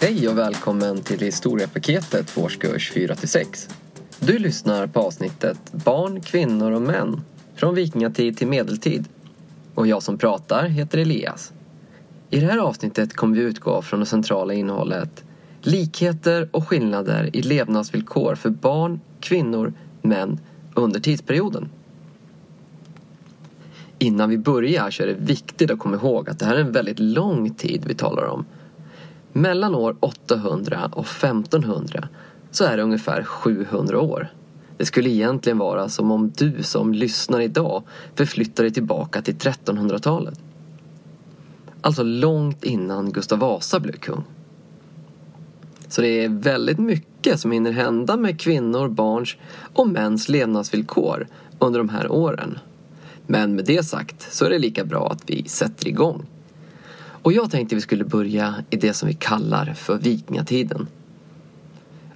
Hej och välkommen till historiepaketet för årskurs 4-6. Du lyssnar på avsnittet Barn, kvinnor och män från vikingatid till medeltid. Och jag som pratar heter Elias. I det här avsnittet kommer vi utgå från det centrala innehållet likheter och skillnader i levnadsvillkor för barn, kvinnor, män under tidsperioden. Innan vi börjar så är det viktigt att komma ihåg att det här är en väldigt lång tid vi talar om. Mellan år 800 och 1500 så är det ungefär 700 år. Det skulle egentligen vara som om du som lyssnar idag förflyttar dig tillbaka till 1300-talet. Alltså långt innan Gustav Vasa blev kung. Så det är väldigt mycket som hinner hända med kvinnor, barns och mäns levnadsvillkor under de här åren. Men med det sagt så är det lika bra att vi sätter igång. Och jag tänkte vi skulle börja i det som vi kallar för vikingatiden.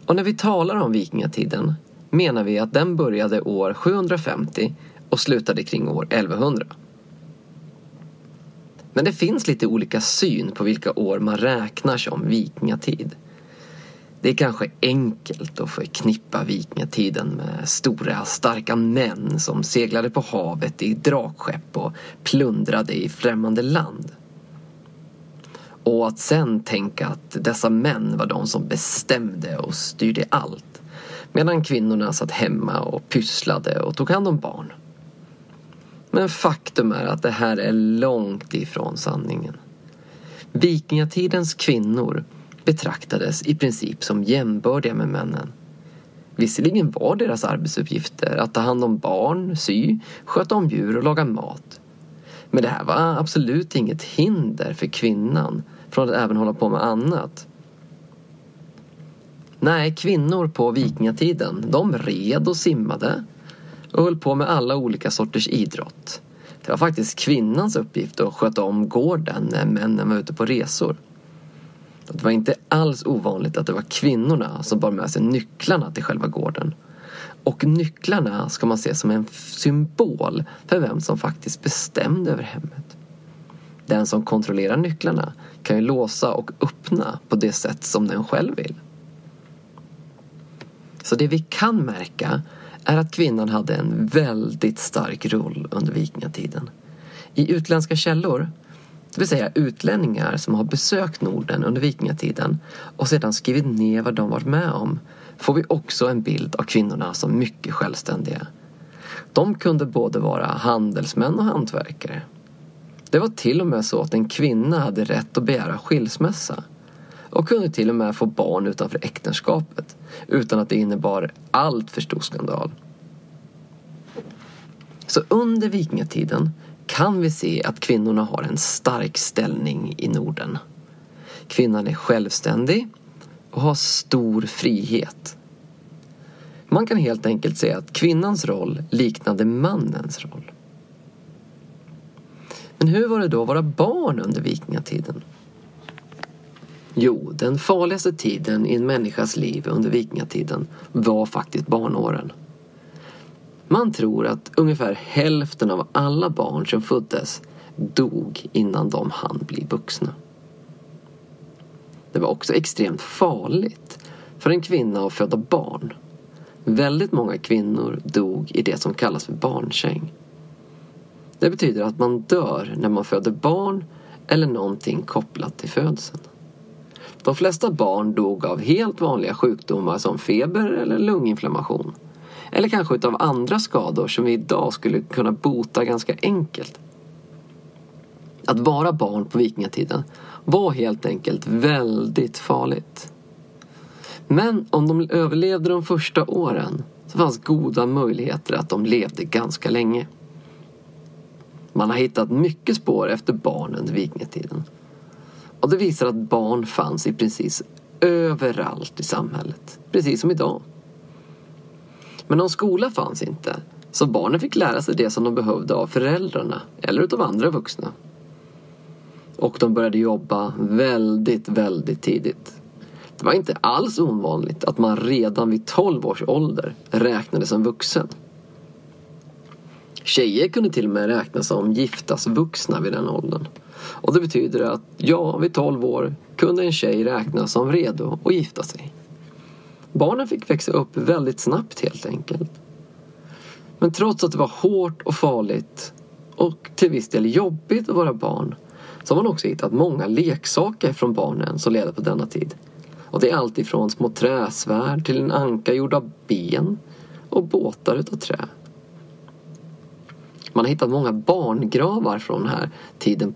Och när vi talar om vikingatiden menar vi att den började år 750 och slutade kring år 1100. Men det finns lite olika syn på vilka år man räknar som vikingatid. Det är kanske enkelt att förknippa vikingatiden med stora starka män som seglade på havet i drakskepp och plundrade i främmande land. Och att sen tänka att dessa män var de som bestämde och styrde allt. Medan kvinnorna satt hemma och pysslade och tog hand om barn. Men faktum är att det här är långt ifrån sanningen. Vikingatidens kvinnor betraktades i princip som jämbördiga med männen. Visserligen var deras arbetsuppgifter att ta hand om barn, sy, sköta om djur och laga mat. Men det här var absolut inget hinder för kvinnan från att även hålla på med annat. Nej, kvinnor på vikingatiden, de red och simmade och höll på med alla olika sorters idrott. Det var faktiskt kvinnans uppgift att sköta om gården när männen var ute på resor. Det var inte alls ovanligt att det var kvinnorna som bar med sig nycklarna till själva gården. Och nycklarna ska man se som en symbol för vem som faktiskt bestämde över hemmet. Den som kontrollerar nycklarna kan ju låsa och öppna på det sätt som den själv vill. Så det vi kan märka är att kvinnan hade en väldigt stark roll under vikingatiden. I utländska källor det vill säga utlänningar som har besökt Norden under vikingatiden och sedan skrivit ner vad de varit med om får vi också en bild av kvinnorna som mycket självständiga. De kunde både vara handelsmän och hantverkare. Det var till och med så att en kvinna hade rätt att begära skilsmässa och kunde till och med få barn utanför äktenskapet utan att det innebar allt för stor skandal. Så under vikingatiden kan vi se att kvinnorna har en stark ställning i Norden. Kvinnan är självständig och ha stor frihet. Man kan helt enkelt säga att kvinnans roll liknade mannens roll. Men hur var det då att vara barn under vikingatiden? Jo, den farligaste tiden i en människas liv under vikingatiden var faktiskt barnåren. Man tror att ungefär hälften av alla barn som föddes dog innan de hann bli vuxna. Det var också extremt farligt för en kvinna att föda barn. Väldigt många kvinnor dog i det som kallas för barnsäng. Det betyder att man dör när man föder barn eller någonting kopplat till födseln. De flesta barn dog av helt vanliga sjukdomar som feber eller lunginflammation. Eller kanske utav andra skador som vi idag skulle kunna bota ganska enkelt. Att vara barn på vikingatiden var helt enkelt väldigt farligt. Men om de överlevde de första åren så fanns goda möjligheter att de levde ganska länge. Man har hittat mycket spår efter barn under vikingatiden. Och det visar att barn fanns i princip överallt i samhället. Precis som idag. Men någon skola fanns inte. Så barnen fick lära sig det som de behövde av föräldrarna eller utav andra vuxna. Och de började jobba väldigt, väldigt tidigt. Det var inte alls ovanligt att man redan vid 12 års ålder räknades som vuxen. Tjejer kunde till och med räknas som giftasvuxna vid den åldern. Och det betyder att, ja, vid 12 år kunde en tjej räknas som redo att gifta sig. Barnen fick växa upp väldigt snabbt helt enkelt. Men trots att det var hårt och farligt och till viss del jobbigt att vara barn så har man också hittat många leksaker från barnen som levde på denna tid. Och det är allt ifrån små träsvärd till en anka gjord av ben och båtar utav trä. Man har hittat många barngravar från den här tiden.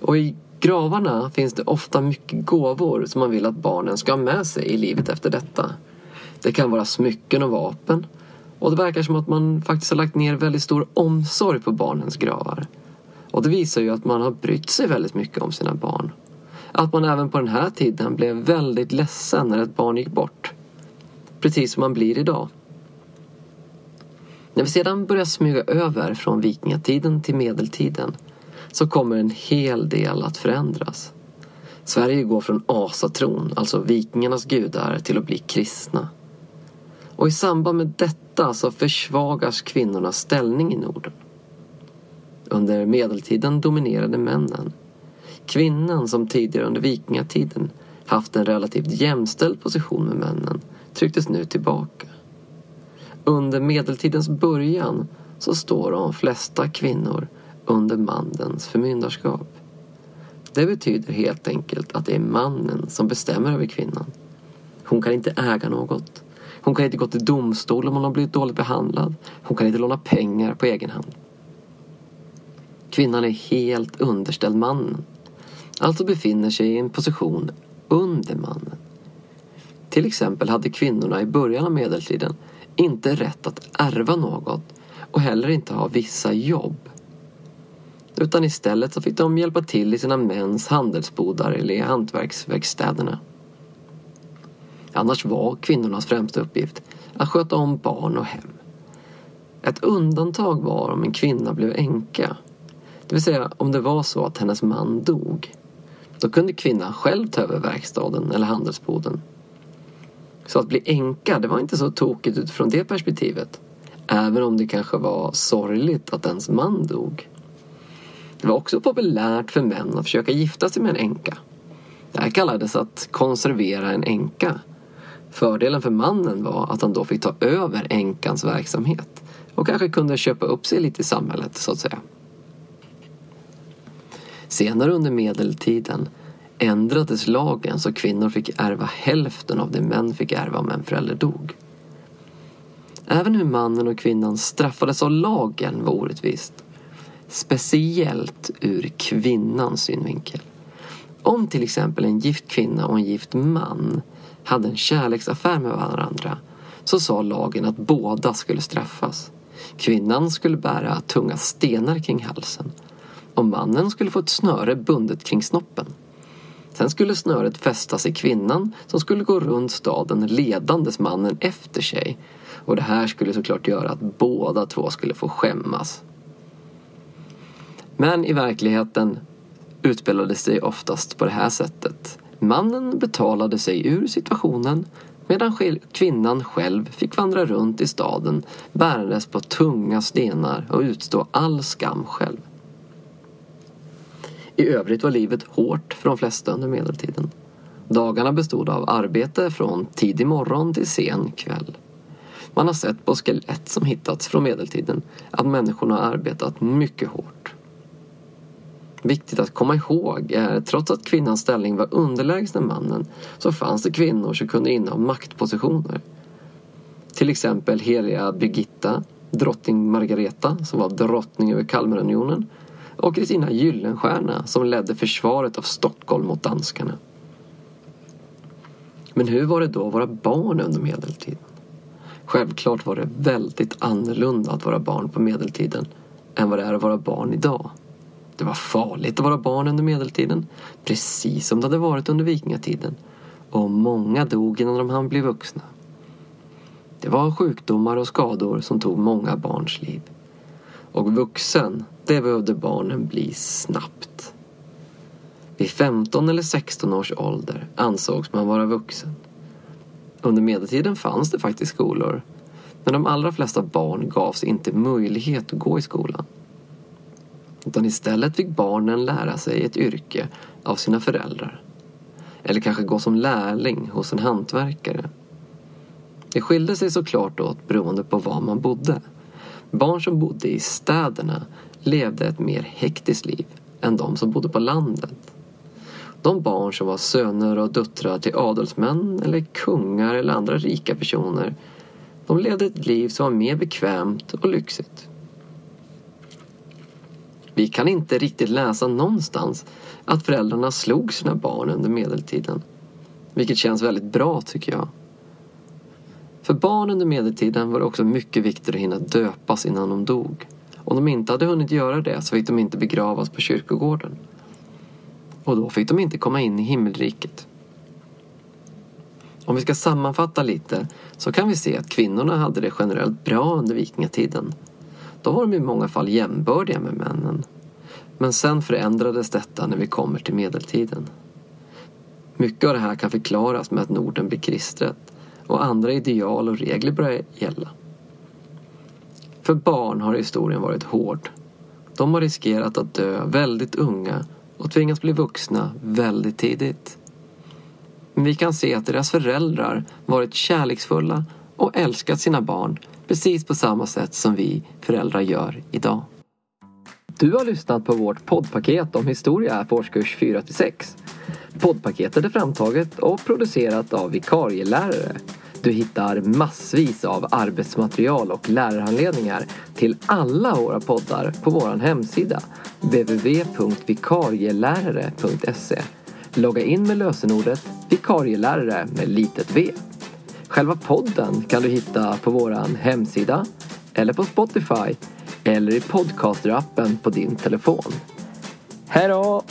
Och i gravarna finns det ofta mycket gåvor som man vill att barnen ska ha med sig i livet efter detta. Det kan vara smycken och vapen. Och det verkar som att man faktiskt har lagt ner väldigt stor omsorg på barnens gravar. Och det visar ju att man har brytt sig väldigt mycket om sina barn. Att man även på den här tiden blev väldigt ledsen när ett barn gick bort. Precis som man blir idag. När vi sedan börjar smyga över från vikingatiden till medeltiden så kommer en hel del att förändras. Sverige går från asatron, alltså vikingarnas gudar, till att bli kristna. Och i samband med detta så försvagas kvinnornas ställning i Norden. Under medeltiden dominerade männen. Kvinnan som tidigare under vikingatiden haft en relativt jämställd position med männen trycktes nu tillbaka. Under medeltidens början så står de flesta kvinnor under mannens förmyndarskap. Det betyder helt enkelt att det är mannen som bestämmer över kvinnan. Hon kan inte äga något. Hon kan inte gå till domstol om hon har blivit dåligt behandlad. Hon kan inte låna pengar på egen hand. Kvinnan är helt underställd mannen. Alltså befinner sig i en position under mannen. Till exempel hade kvinnorna i början av medeltiden inte rätt att ärva något och heller inte ha vissa jobb. Utan istället så fick de hjälpa till i sina mäns handelsbodar eller i hantverksverkstäderna. Annars var kvinnornas främsta uppgift att sköta om barn och hem. Ett undantag var om en kvinna blev änka. Det vill säga om det var så att hennes man dog. Då kunde kvinnan själv ta över verkstaden eller handelsboden. Så att bli änka, det var inte så tokigt utifrån det perspektivet. Även om det kanske var sorgligt att ens man dog. Det var också populärt för män att försöka gifta sig med en änka. Det här kallades att konservera en änka. Fördelen för mannen var att han då fick ta över änkans verksamhet och kanske kunde köpa upp sig lite i samhället så att säga. Senare under medeltiden ändrades lagen så kvinnor fick ärva hälften av det män fick ärva om en förälder dog. Även hur mannen och kvinnan straffades av lagen var orättvist. Speciellt ur kvinnans synvinkel. Om till exempel en gift kvinna och en gift man hade en kärleksaffär med varandra så sa lagen att båda skulle straffas. Kvinnan skulle bära tunga stenar kring halsen och mannen skulle få ett snöre bundet kring snoppen. Sen skulle snöret fästas i kvinnan som skulle gå runt staden ledandes mannen efter sig. Och det här skulle såklart göra att båda två skulle få skämmas. Men i verkligheten utspelade sig oftast på det här sättet. Mannen betalade sig ur situationen medan kvinnan själv fick vandra runt i staden bärandes på tunga stenar och utstå all skam själv. I övrigt var livet hårt för de flesta under medeltiden. Dagarna bestod av arbete från tidig morgon till sen kväll. Man har sett på skelett som hittats från medeltiden att människorna har arbetat mycket hårt. Viktigt att komma ihåg är att trots att kvinnans ställning var underlägsen mannen så fanns det kvinnor som kunde inneha maktpositioner. Till exempel heliga Birgitta, drottning Margareta som var drottning över Kalmarunionen och Kristina Gyllenstierna som ledde försvaret av Stockholm mot danskarna. Men hur var det då att vara barn under medeltiden? Självklart var det väldigt annorlunda att vara barn på medeltiden än vad det är att vara barn idag. Det var farligt att vara barn under medeltiden, precis som det hade varit under vikingatiden. Och många dog innan de hann bli vuxna. Det var sjukdomar och skador som tog många barns liv. Och vuxen, det behövde barnen bli snabbt. Vid 15 eller 16 års ålder ansågs man vara vuxen. Under medeltiden fanns det faktiskt skolor. Men de allra flesta barn gavs inte möjlighet att gå i skolan. Utan istället fick barnen lära sig ett yrke av sina föräldrar. Eller kanske gå som lärling hos en hantverkare. Det skilde sig såklart åt beroende på var man bodde. Barn som bodde i städerna levde ett mer hektiskt liv än de som bodde på landet. De barn som var söner och döttrar till adelsmän eller kungar eller andra rika personer de levde ett liv som var mer bekvämt och lyxigt. Vi kan inte riktigt läsa någonstans att föräldrarna slog sina barn under medeltiden. Vilket känns väldigt bra tycker jag. För barn under medeltiden var det också mycket viktigt att hinna döpas innan de dog. Om de inte hade hunnit göra det så fick de inte begravas på kyrkogården. Och då fick de inte komma in i himmelriket. Om vi ska sammanfatta lite så kan vi se att kvinnorna hade det generellt bra under vikingatiden. Då var de i många fall jämbördiga med männen. Men sen förändrades detta när vi kommer till medeltiden. Mycket av det här kan förklaras med att Norden blir kristet och andra ideal och regler börjar gälla. För barn har historien varit hård. De har riskerat att dö väldigt unga och tvingats bli vuxna väldigt tidigt. Men vi kan se att deras föräldrar varit kärleksfulla och älskat sina barn precis på samma sätt som vi föräldrar gör idag. Du har lyssnat på vårt poddpaket om historia för årskurs 4-6. Poddpaketet är framtaget och producerat av vikarielärare. Du hittar massvis av arbetsmaterial och lärarhandledningar till alla våra poddar på vår hemsida www.vikarielärare.se Logga in med lösenordet vikarielärare med litet v. Själva podden kan du hitta på vår hemsida eller på Spotify eller i podcasterappen på din telefon. Hej då!